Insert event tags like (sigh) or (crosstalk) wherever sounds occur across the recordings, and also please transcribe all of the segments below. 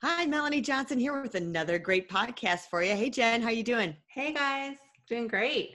Hi, Melanie Johnson here with another great podcast for you. Hey, Jen, how you doing? Hey, guys. Doing great.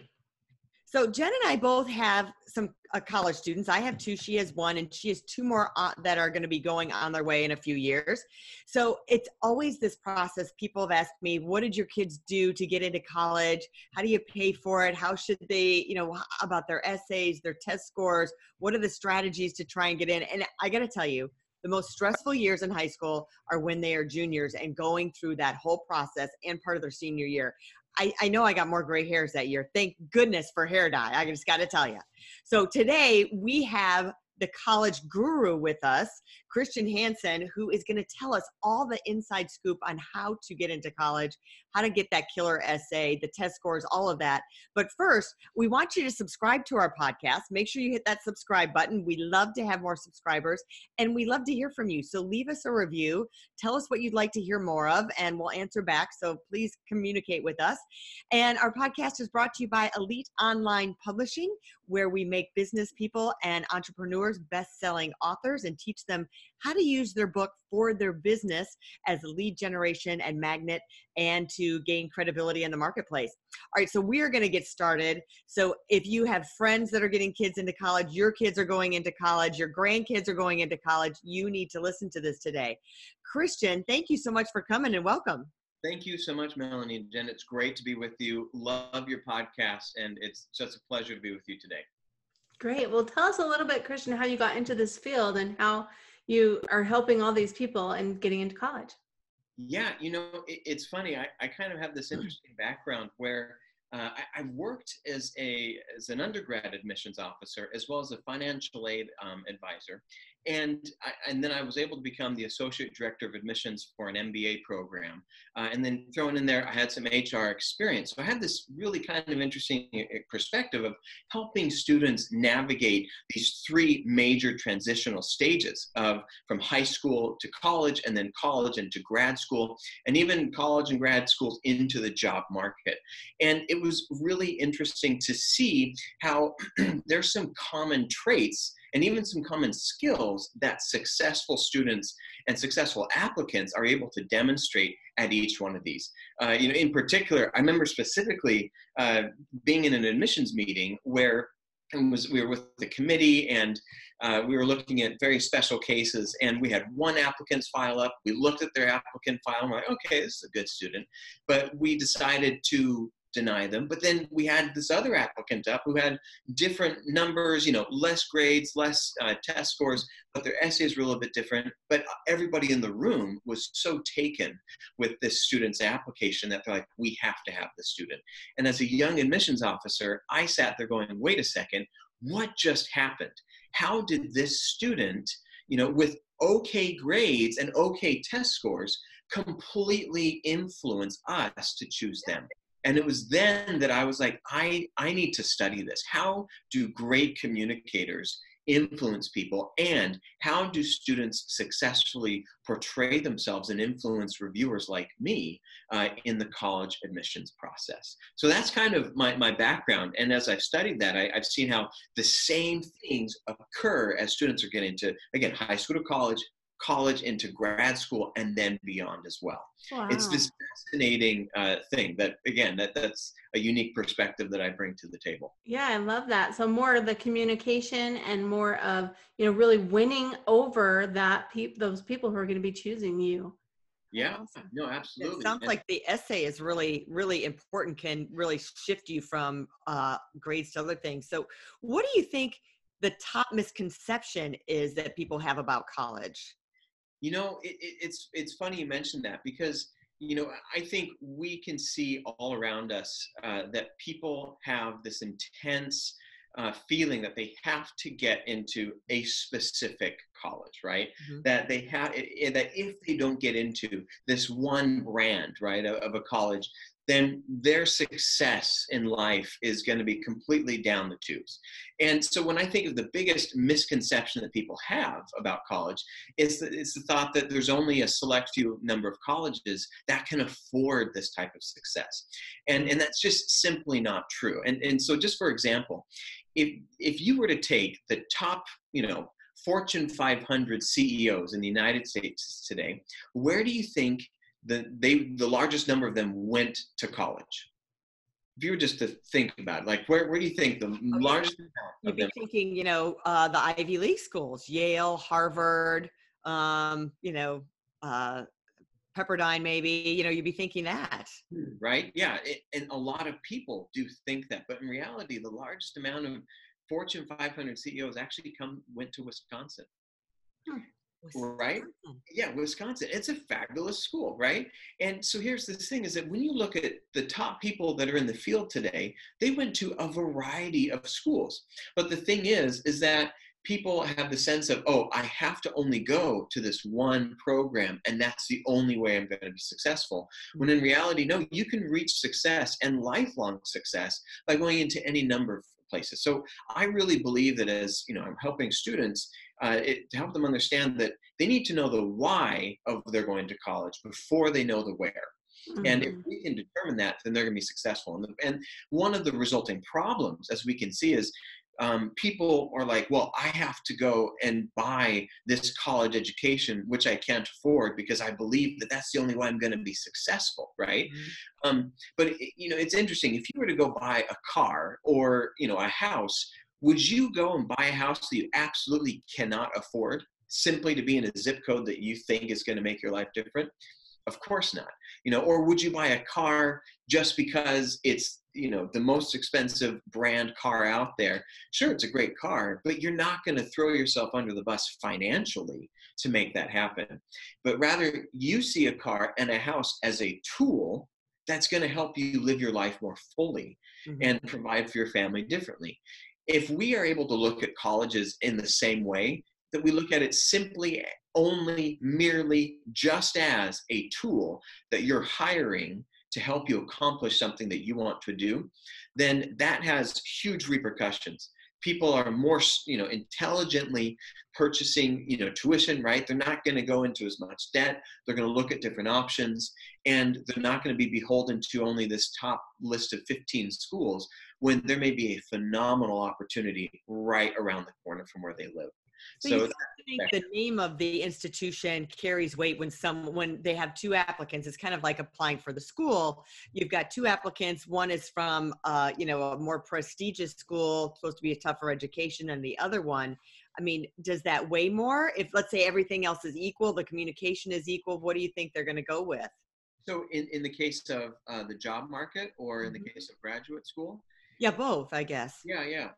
So Jen and I both have some uh, college students. I have two. She has one, and she has two more uh, that are going to be going on their way in a few years. So it's always this process. People have asked me, "What did your kids do to get into college? How do you pay for it? How should they, you know, about their essays, their test scores? What are the strategies to try and get in?" And I got to tell you, the most stressful years in high school are when they are juniors and going through that whole process and part of their senior year. I, I know I got more gray hairs that year. Thank goodness for hair dye. I just got to tell you. So today we have the college guru with us, Christian Hansen, who is going to tell us all the inside scoop on how to get into college, how to get that killer essay, the test scores, all of that. But first, we want you to subscribe to our podcast. Make sure you hit that subscribe button. We love to have more subscribers and we love to hear from you. So leave us a review. Tell us what you'd like to hear more of, and we'll answer back. So please communicate with us. And our podcast is brought to you by Elite Online Publishing, where we make business people and entrepreneurs best selling authors and teach them how to use their book for their business as a lead generation and magnet and to gain credibility in the marketplace. All right, so we are going to get started. So if you have friends that are getting kids into college, your kids are going into college, your grandkids are going into college, you need to listen to this today. Christian, thank you so much for coming and welcome. Thank you so much, Melanie and Jen. It's great to be with you. Love your podcast, and it's just a pleasure to be with you today. Great. Well, tell us a little bit, Christian, how you got into this field and how you are helping all these people and getting into college. Yeah, you know, it, it's funny. I, I kind of have this interesting background where uh, I, I, worked as a as an undergrad admissions officer as well as a financial aid um, advisor, and I, and then I was able to become the associate director of admissions for an MBA program. Uh, and then thrown in there, I had some HR experience. So I had this really kind of interesting uh, perspective of helping students navigate these three major transitional stages of from high school to college, and then college into grad school, and even college and grad schools into the job market. And it was really interesting to see how (clears throat) there's some common traits and even some common skills that successful students and successful applicants are able to demonstrate at each one of these. Uh, you know, in particular, I remember specifically uh, being in an admissions meeting where was we were with the committee and uh, we were looking at very special cases and we had one applicant's file up we looked at their applicant file and we're like okay this is a good student but we decided to deny them. But then we had this other applicant up who had different numbers, you know, less grades, less uh, test scores, but their essays were a little bit different. But everybody in the room was so taken with this student's application that they're like, we have to have the student. And as a young admissions officer, I sat there going, wait a second, what just happened? How did this student, you know, with okay grades and okay test scores, completely influence us to choose them and it was then that i was like i i need to study this. How do great communicators influence people? And how do students successfully portray themselves and influence reviewers like me uh, in the college admissions process? So that's kind of my, my background. And as i've studied that I, i've seen how the same things occur as students are getting to again high school to college college into grad school and then beyond as well. Wow. it's this fascinating uh, thing that again that that's a unique perspective that i bring to the table. Yeah i love that. So more of the communication and more of you know really winning over that pe- those people who are going to be choosing you. Yeah awesome. no absolutely. it sounds and, like the essay is really really important can really shift you from uh, grades to other things. So what do you think the top misconception is that people have about college you know, it, it, it's it's funny you mentioned that because you know I think we can see all around us uh, that people have this intense uh, feeling that they have to get into a specific college, right? Mhm. That they have that if they don't get into this one brand, right, of, of a college, then their success in life is going to be completely down the tubes. And so when I think of the biggest misconception that people have about college, is the, it's the thought that there's only a select few number of colleges that can afford this type of success. And, and that's just simply not true. And, and so just for example, if, if you were to take the top, you know, Fortune 500 CEOs in the United States today, where do you think the they the largest number of them went to college. If you were just to think about it, like where where do you think the largest amount You'd be thinking, you know, uh, the Ivy League schools, Yale, Harvard, um, you know, uh, Pepperdine, maybe. You know, you'd be thinking that. Right? Yeah, it, and a lot of people do think that, but in reality, the largest amount of Fortune 500 CEOs actually come went to Wisconsin. Right? Wisconsin. Yeah, Wisconsin. It's a fabulous school, right? And so here's the thing is that when you look at the top people that are in the field today, they went to a variety of schools. But the thing is, is that people have the sense of, oh, I have to only go to this one program and that's the only way I'm going to be successful. When in reality, no, you can reach success and lifelong success by going into any number of places. So I really believe that as, you know, I'm helping students uh, it, to help them understand that they need to know the why of they're going to college before they know the where. And if Mhm. we can determine that, then they're going to be successful. And, the, and one of the resulting problems, as we can see, is um, people are like, well, I have to go and buy this college education, which I can't afford because I believe that that's the only way I'm going to be successful, right? Mhm. Um, but you know, it's interesting. If you were to go buy a car or you know a house, would you go and buy a house that you absolutely cannot afford simply to be in a zip code that you think is going to make your life different? Of course not. You know, or would you buy a car just because it's you know the most expensive brand car out there? Sure, it's a great car, but you're not going to throw yourself under the bus financially to make that happen. But rather, you see a car and a house as a tool that's going to help you live your life more fully Mhm. and provide for your family differently. If we are able to look at colleges in the same way, that we look at it simply only merely just as a tool that you're hiring to help you accomplish something that you want to do, then that has huge repercussions. People are more, you know, intelligently purchasing, you know, tuition, right? They're not going to go into as much debt. They're going to look at different options, and they're not going to be beholden to only this top list of 15 schools when there may be a phenomenal opportunity right around the corner from where they live. So, So, you think the name of the institution carries weight when some when they have two applicants. It's kind of like applying for the school. You've got two applicants. One is from uh, you know a more prestigious school, supposed to be a tougher education, and the other one. I mean, does that weigh more? If let's say everything else is equal, the communication is equal. What do you think they're going to go with? so in, in the case of uh, the job market or in the Mhm. case of graduate school, Yeah, both, I guess. Yeah, yeah.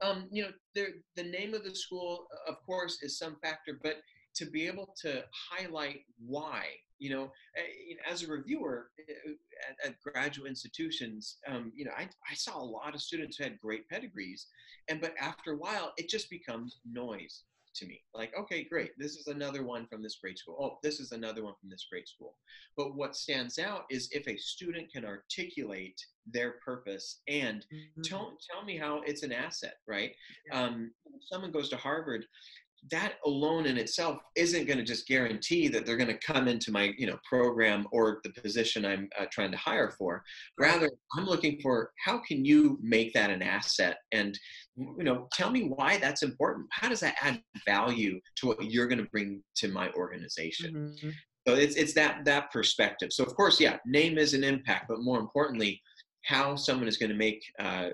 Um, you know, there, the name of the school, of course, is some factor, but to be able to highlight why, you know, eh, as a reviewer eh, at, at graduate institutions, um, you know, I, I saw a lot of students who had great pedigrees, and but after a while, it just becomes noise to me. Like, okay, great, this is another one from this great school. Oh, this is another one from this great school. But what stands out is if a student can articulate their purpose and Mhm. tell, tell me how it's an asset, right? Um, someone goes to Harvard, that alone in itself isn't going to just guarantee that they're going to come into my you know program or the position I'm uh, trying to hire for. Rather, I'm looking for how can you make that an asset and you know tell me why that's important. How does that add value to what you're going to bring to my organization? Mhm. So it's it's that that perspective. So of course, yeah, name is an impact, but more importantly, how someone is going to make uh,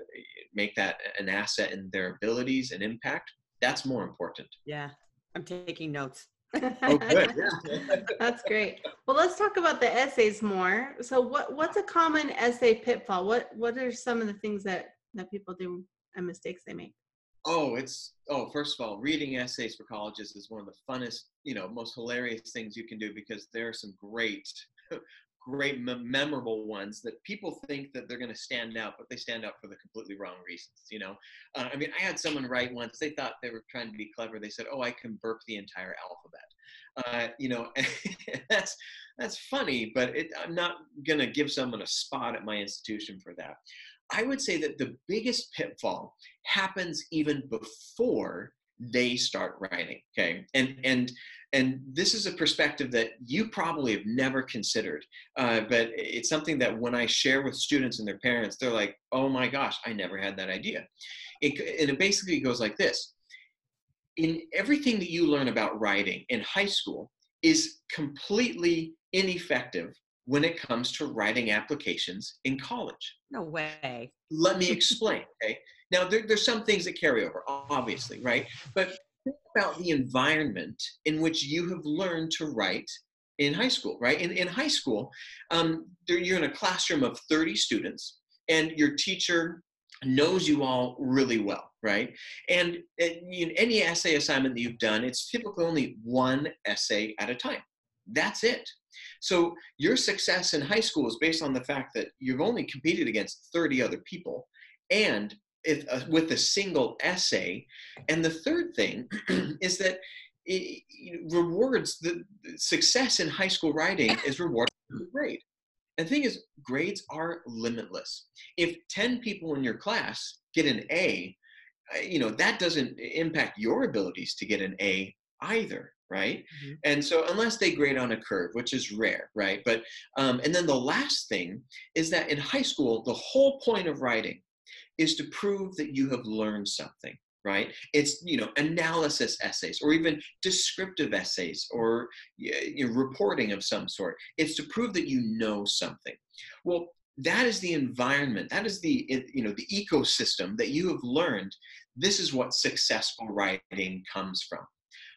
make that an asset in their abilities and impact. That's more important. Yeah, I'm taking notes. (laughs) Oh, good. Yeah. (laughs) That's great. Well, let's talk about the essays more. So, what what's a common essay pitfall? What what are some of the things that that people do and mistakes they make? Oh, it's oh. First of all, reading essays for colleges is one of the funnest, you know, most hilarious things you can do because there are some great, great memorable ones that people think that they're going to stand out but they stand out for the completely wrong reasons you know? Uh, i mean i had someone write once they thought they were trying to be clever they said oh i can burp the entire alphabet. Uh, you know (laughs) that's that's funny but it, i'm not going to give someone a spot at my institution for that. I would say that the biggest pitfall happens even before they start writing okay? And and and this is a perspective that you probably have never considered uh, but it's something that when i share with students and their parents they're like oh my gosh i never had that idea. It, and it basically goes like this. In everything that you learn about writing in high school is completely ineffective when it comes to writing applications in college. No way. Let me explain okay? Now, there, there's some things that carry over, obviously, right? But think about the environment in which you have learned to write in high school, right? In, in high school, um, you're in a classroom of 30 students, and your teacher knows you all really well, right? And in any essay assignment that you've done, it's typically only one essay at a time. That's it. So your success in high school is based on the fact that you've only competed against 30 other people and if, uh, with a single essay. And the third thing (clears throat) is that it, rewards the, the, success in high school writing (laughs) is rewarded with grade. And the thing is, grades are limitless. If 10 people in your class get an A, uh, you know, that doesn't impact your abilities to get an A either right mm-hmm. and so unless they grade on a curve which is rare right but um, and then the last thing is that in high school the whole point of writing is to prove that you have learned something right? It's you know analysis essays or even descriptive essays or you know, reporting of some sort. It's to prove that you know something. Well that is the environment that is the you know the ecosystem that you have learned. This is what successful writing comes from.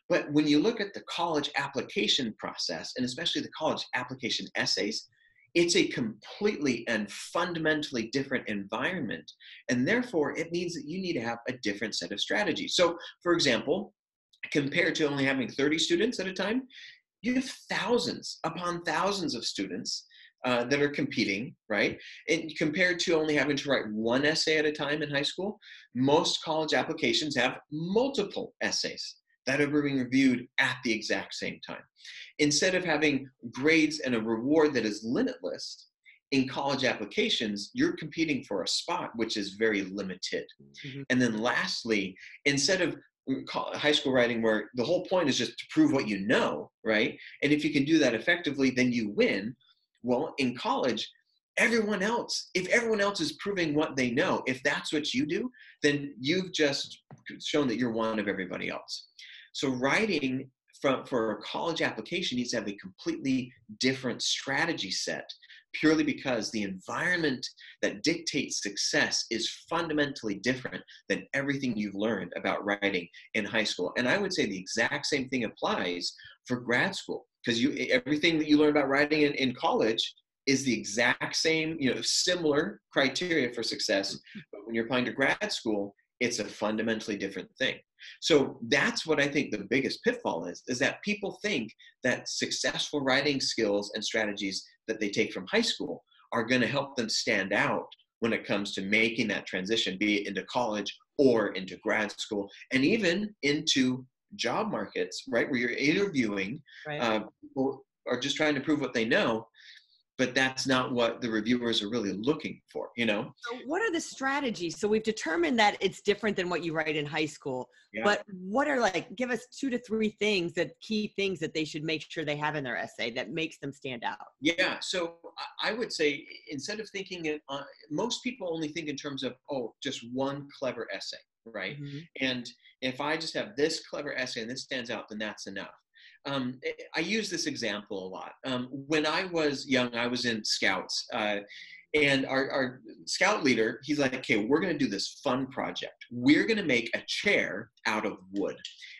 But when you look at the college application process and especially the college application essays it's a completely and fundamentally different environment. And therefore, it means that you need to have a different set of strategies. So, for example, compared to only having 30 students at a time, you have thousands upon thousands of students uh, that are competing, right? And compared to only having to write one essay at a time in high school, most college applications have multiple essays that are being reviewed at the exact same time. Instead of having grades and a reward that is limitless, in college applications, you're competing for a spot which is very limited. Mm-hmm. And then lastly, instead of high school writing where the whole point is just to prove what you know, right? And if you can do that effectively, then you win. Well, in college, everyone else, if everyone else is proving what they know, if that's what you do, then you've just shown that you're one of everybody else. So writing from, for a college application needs to have a completely different strategy set purely because the environment that dictates success is fundamentally different than everything you've learned about writing in high school. And I would say the exact same thing applies for grad school because you everything that you learn about writing in, in college is the exact same, you know, similar criteria for success. Mm-hmm. But when you're applying to grad school, it's a fundamentally different thing. So that's what I think the biggest pitfall is, is that people think that successful writing skills and strategies that they take from high school are going to help them stand out when it comes to making that transition, be it into college or into grad school, and even into job markets, right, where you're interviewing right. uh, people are just trying to prove what they know but that's not what the reviewers are really looking for you know? So what are the strategies? So we've determined that it's different than what you write in high school yeah. but what are like give us two to three things that key things that they should make sure they have in their essay that makes them stand out? Yeah so i would say instead of thinking it uh, most people only think in terms of oh just one clever essay right? Mm-hmm. and if i just have this clever essay and this stands out then that's enough um, eh, I use this example a lot. Um, when I was young, I was in scouts. Uh, and our, our, scout leader, he's like, okay, we're going to do this fun project. We're going to make a chair out of wood.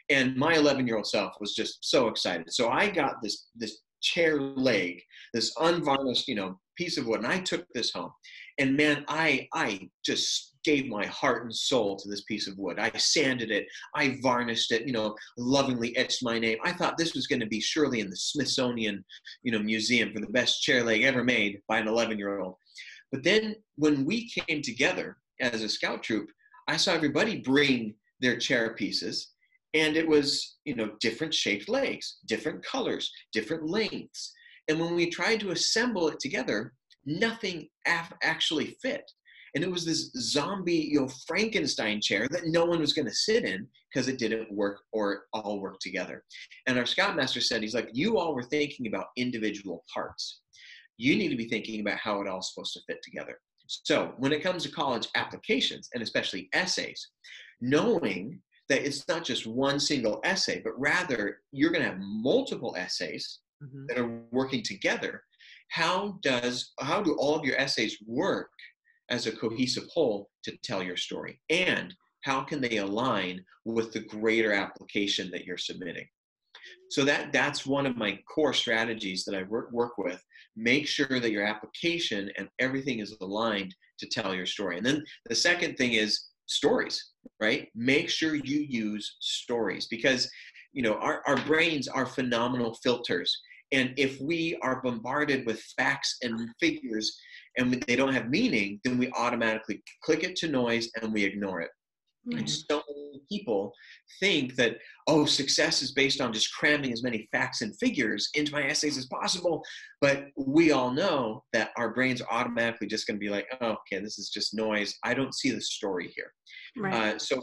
And my 11 year old self was just so excited. So I got this, this chair leg, this unvarnished, you know, piece of wood, and I took this home. And man, I, I just gave my heart and soul to this piece of wood. I sanded it, I varnished it, you know, lovingly etched my name. I thought this was going to be surely in the Smithsonian, you know, museum for the best chair leg ever made by an 11 year old. But then when we came together as a scout troop, I saw everybody bring their chair pieces and it was you know different shaped legs different colors different lengths and when we tried to assemble it together nothing af- actually fit and it was this zombie you know frankenstein chair that no one was going to sit in because it didn't work or all work together and our scoutmaster said he's like you all were thinking about individual parts you need to be thinking about how it all's supposed to fit together so when it comes to college applications and especially essays knowing that it's not just one single essay, but rather you're going to have multiple essays mm-hmm. that are working together. How does how do all of your essays work as a cohesive whole to tell your story? And how can they align with the greater application that you're submitting? So that that's one of my core strategies that I work, work with. Make sure that your application and everything is aligned to tell your story. And then the second thing is stories, right? Make sure you use stories because you know our, our brains are phenomenal filters. And if we are bombarded with facts and figures and they don't have meaning, then we automatically click it to noise and we ignore it. Mm-hmm. And so many people think that, oh, success is based on just cramming as many facts and figures into my essays as possible. But we all know that our brains are automatically just going to be like, oh, okay, this is just noise. I don't see the story here. Right. Uh, so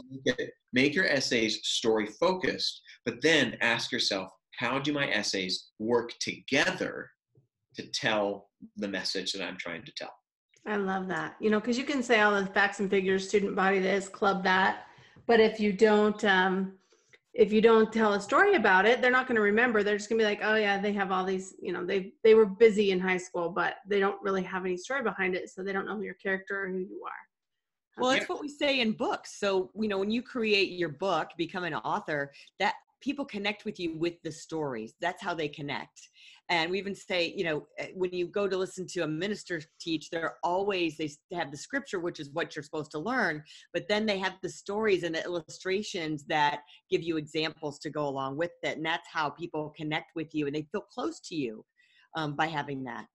make your essays story focused, but then ask yourself, how do my essays work together to tell the message that I'm trying to tell? I love that. You know, because you can say all the facts and figures, student body this, club that, but if you don't, um, if you don't tell a story about it, they're not going to remember. They're just going to be like, oh yeah, they have all these. You know, they they were busy in high school, but they don't really have any story behind it, so they don't know your character or who you are. Well, it's what we say in books. So, you know, when you create your book, become an author, that people connect with you with the stories. That's how they connect. And we even say, you know, eh, when you go to listen to a minister teach, they're always, they have the scripture, which is what you're supposed to learn, but then they have the stories and the illustrations that give you examples to go along with it. And that's how people connect with you and they feel close to you um, by having that.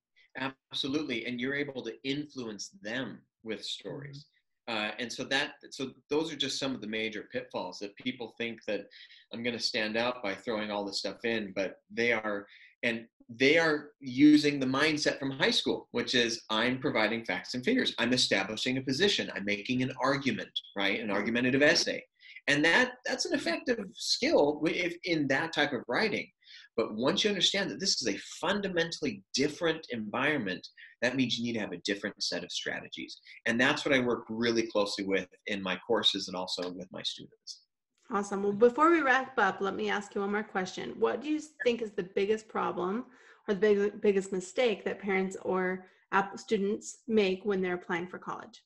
Absolutely. And you're able to influence them with stories. Uh, and so that so those are just some of the major pitfalls that people think that i'm going to stand out by throwing all this stuff in but they are and they are using the mindset from high school which is i'm providing facts and figures. I'm establishing a position. I'm making an argument right? An argumentative essay. And that that's an effective skill if in that type of writing but once you understand that this is a fundamentally different environment that means you need to have a different set of strategies. And that's what I work really closely with in my courses and also with my students. Awesome. Well, before we wrap up, let me ask you one more question. What do you think is the biggest problem or the big, biggest mistake that parents or students make when they're applying for college?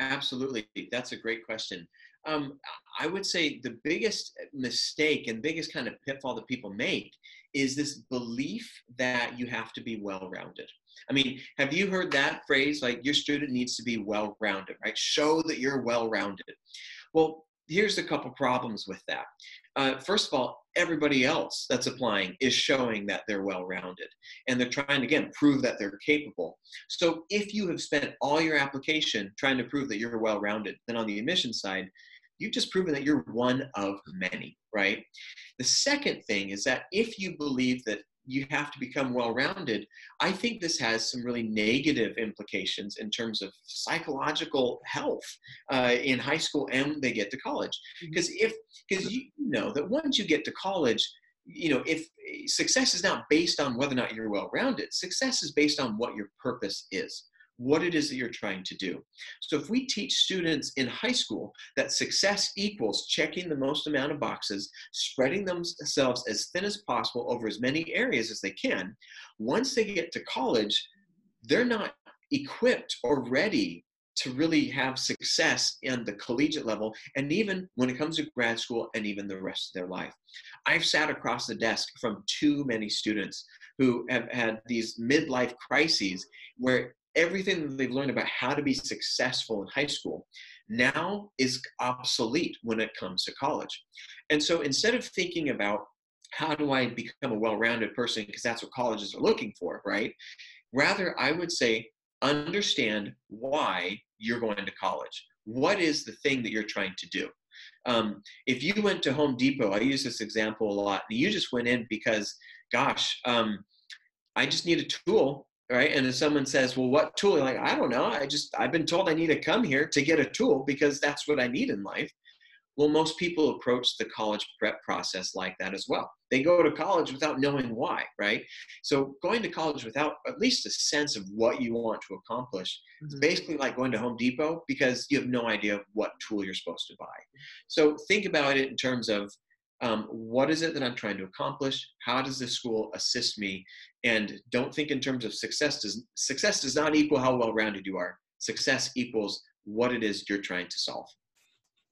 Absolutely. That's a great question. Um, I would say the biggest mistake and biggest kind of pitfall that people make is this belief that you have to be well rounded. I mean, have you heard that phrase like your student needs to be well rounded, right? Show that you're well rounded. Well, here's a couple problems with that. Uh, first of all, everybody else that's applying is showing that they're well rounded and they're trying to, again, prove that they're capable. So if you have spent all your application trying to prove that you're well rounded, then on the admission side, you've just proven that you're one of many, right? The second thing is that if you believe that you have to become well rounded, I think this has some really negative implications in terms of psychological health uh, in high school and when they get to college. Because mm-hmm. if, because you know that once you get to college, you know, if success is not based on whether or not you're well rounded, success is based on what your purpose is what it is that you're trying to do. So if we teach students in high school that success equals checking the most amount of boxes, spreading themselves as thin as possible over as many areas as they can, once they get to college, they're not equipped or ready to really have success in the collegiate level and even when it comes to grad school and even the rest of their life. I've sat across the desk from too many students who have had these midlife crises where everything that they've learned about how to be successful in high school now is obsolete when it comes to college. And so instead of thinking about how do I become a well rounded person, because that's what colleges are looking for, right? Rather, I would say understand why you're going to college. What is the thing that you're trying to do? Um, if you went to Home Depot, I use this example a lot, you just went in because, gosh, um, I just need a tool, right? And if someone says, well, what tool? You're like, I don't know. I just, I've been told I need to come here to get a tool because that's what I need in life. Well, most people approach the college prep process like that as well. They go to college without knowing why, right? So going to college without at least a sense of what you want to accomplish mm-hmm. is basically like going to Home Depot because you have no idea what tool you're supposed to buy. So think about it in terms of um, what is it that I'm trying to accomplish? How does this school assist me? And don't think in terms of success. Does success does not equal how well-rounded you are. Success equals what it is you're trying to solve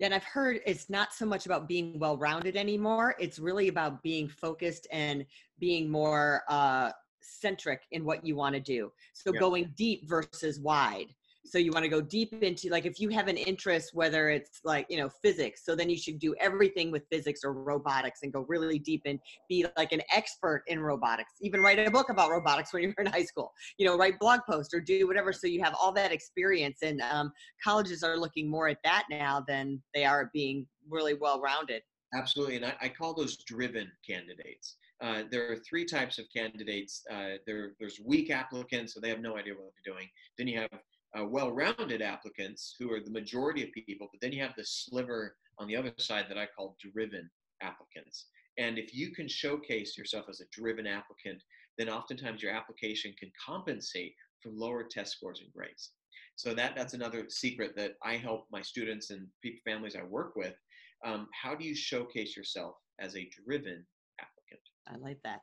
and I've heard it's not so much about being well rounded anymore. It's really about being focused and being more uh, centric in what you want to do. So yeah. going deep versus wide so you want to go deep into like if you have an interest whether it's like you know physics so then you should do everything with physics or robotics and go really deep and be like an expert in robotics even write a book about robotics when (laughs) you're in high school you know write blog posts or do whatever so you have all that experience and um, colleges are looking more at that now than they are at being really well rounded absolutely and I, I call those driven candidates uh, there are three types of candidates. Uh, there, there's weak applicants, so they have no idea what they're doing. Then you have uh, well-rounded applicants who are the majority of people, but then you have the sliver on the other side that I call driven applicants. And if you can showcase yourself as a driven applicant, then oftentimes your application can compensate for lower test scores and grades. So that that's another secret that I help my students and people, families I work with. Um, how do you showcase yourself as a driven applicant? I like that.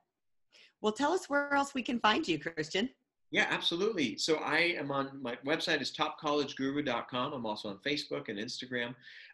Well, tell us where else we can find you, Christian. Yeah, absolutely. So I am on my website is topcollegeguru.com. I'm also on Facebook and Instagram.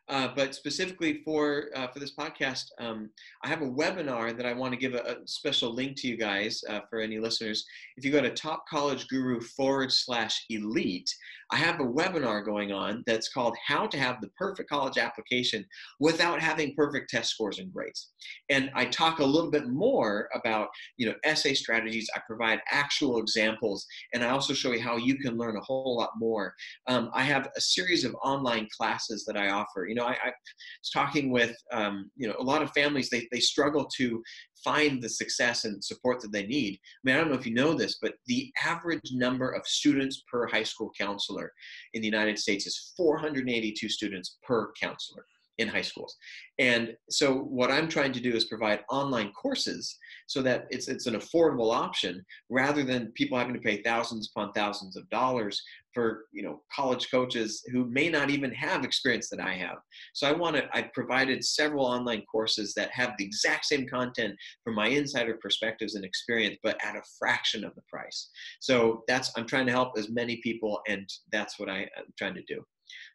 Uh, but specifically for uh, for this podcast, um, I have a webinar that I want to give a, a special link to you guys uh, for any listeners. If you go to Top College Guru forward slash elite, I have a webinar going on that's called How to Have the Perfect College Application Without Having Perfect Test Scores and Grades. And I talk a little bit more about you know essay strategies. I provide actual examples, and I also show you how you can learn a whole lot more. Um, I have a series of online classes that I offer. You know, I, I was talking with um, you know a lot of families. They they struggle to find the success and support that they need. I mean, I don't know if you know this, but the average number of students per high school counselor in the United States is 482 students per counselor in high schools. And so what I'm trying to do is provide online courses so that it's it's an affordable option rather than people having to pay thousands upon thousands of dollars for you know college coaches who may not even have experience that I have. So I want to I've provided several online courses that have the exact same content from my insider perspectives and experience but at a fraction of the price. So that's I'm trying to help as many people and that's what I, I'm trying to do.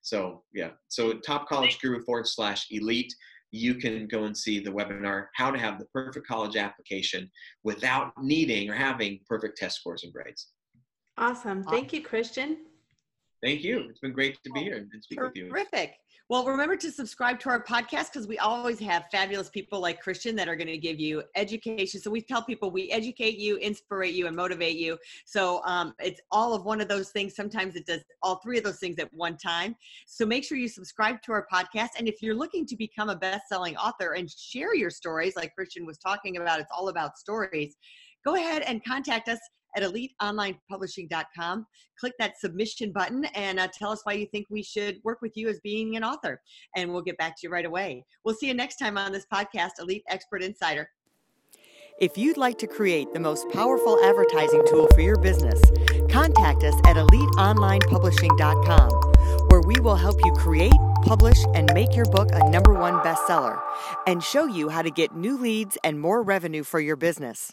So yeah, so top college guru forward slash elite. You can go and see the webinar, how to have the perfect college application without needing or having perfect test scores and grades. Awesome. Thank you, Christian. Thank you. It's been great to be here and speak Terrific. with you. Terrific. Well, remember to subscribe to our podcast because we always have fabulous people like Christian that are going to give you education. So we tell people we educate you, inspire you, and motivate you. So um, it's all of one of those things. Sometimes it does all three of those things at one time. So make sure you subscribe to our podcast. And if you're looking to become a best-selling author and share your stories, like Christian was talking about, it's all about stories. Go ahead and contact us at eliteonlinepublishing.com. Click that submission button and uh, tell us why you think we should work with you as being an author. And we'll get back to you right away. We'll see you next time on this podcast, Elite Expert Insider. If you'd like to create the most powerful advertising tool for your business, contact us at eliteonlinepublishing.com, where we will help you create, publish, and make your book a number one bestseller and show you how to get new leads and more revenue for your business.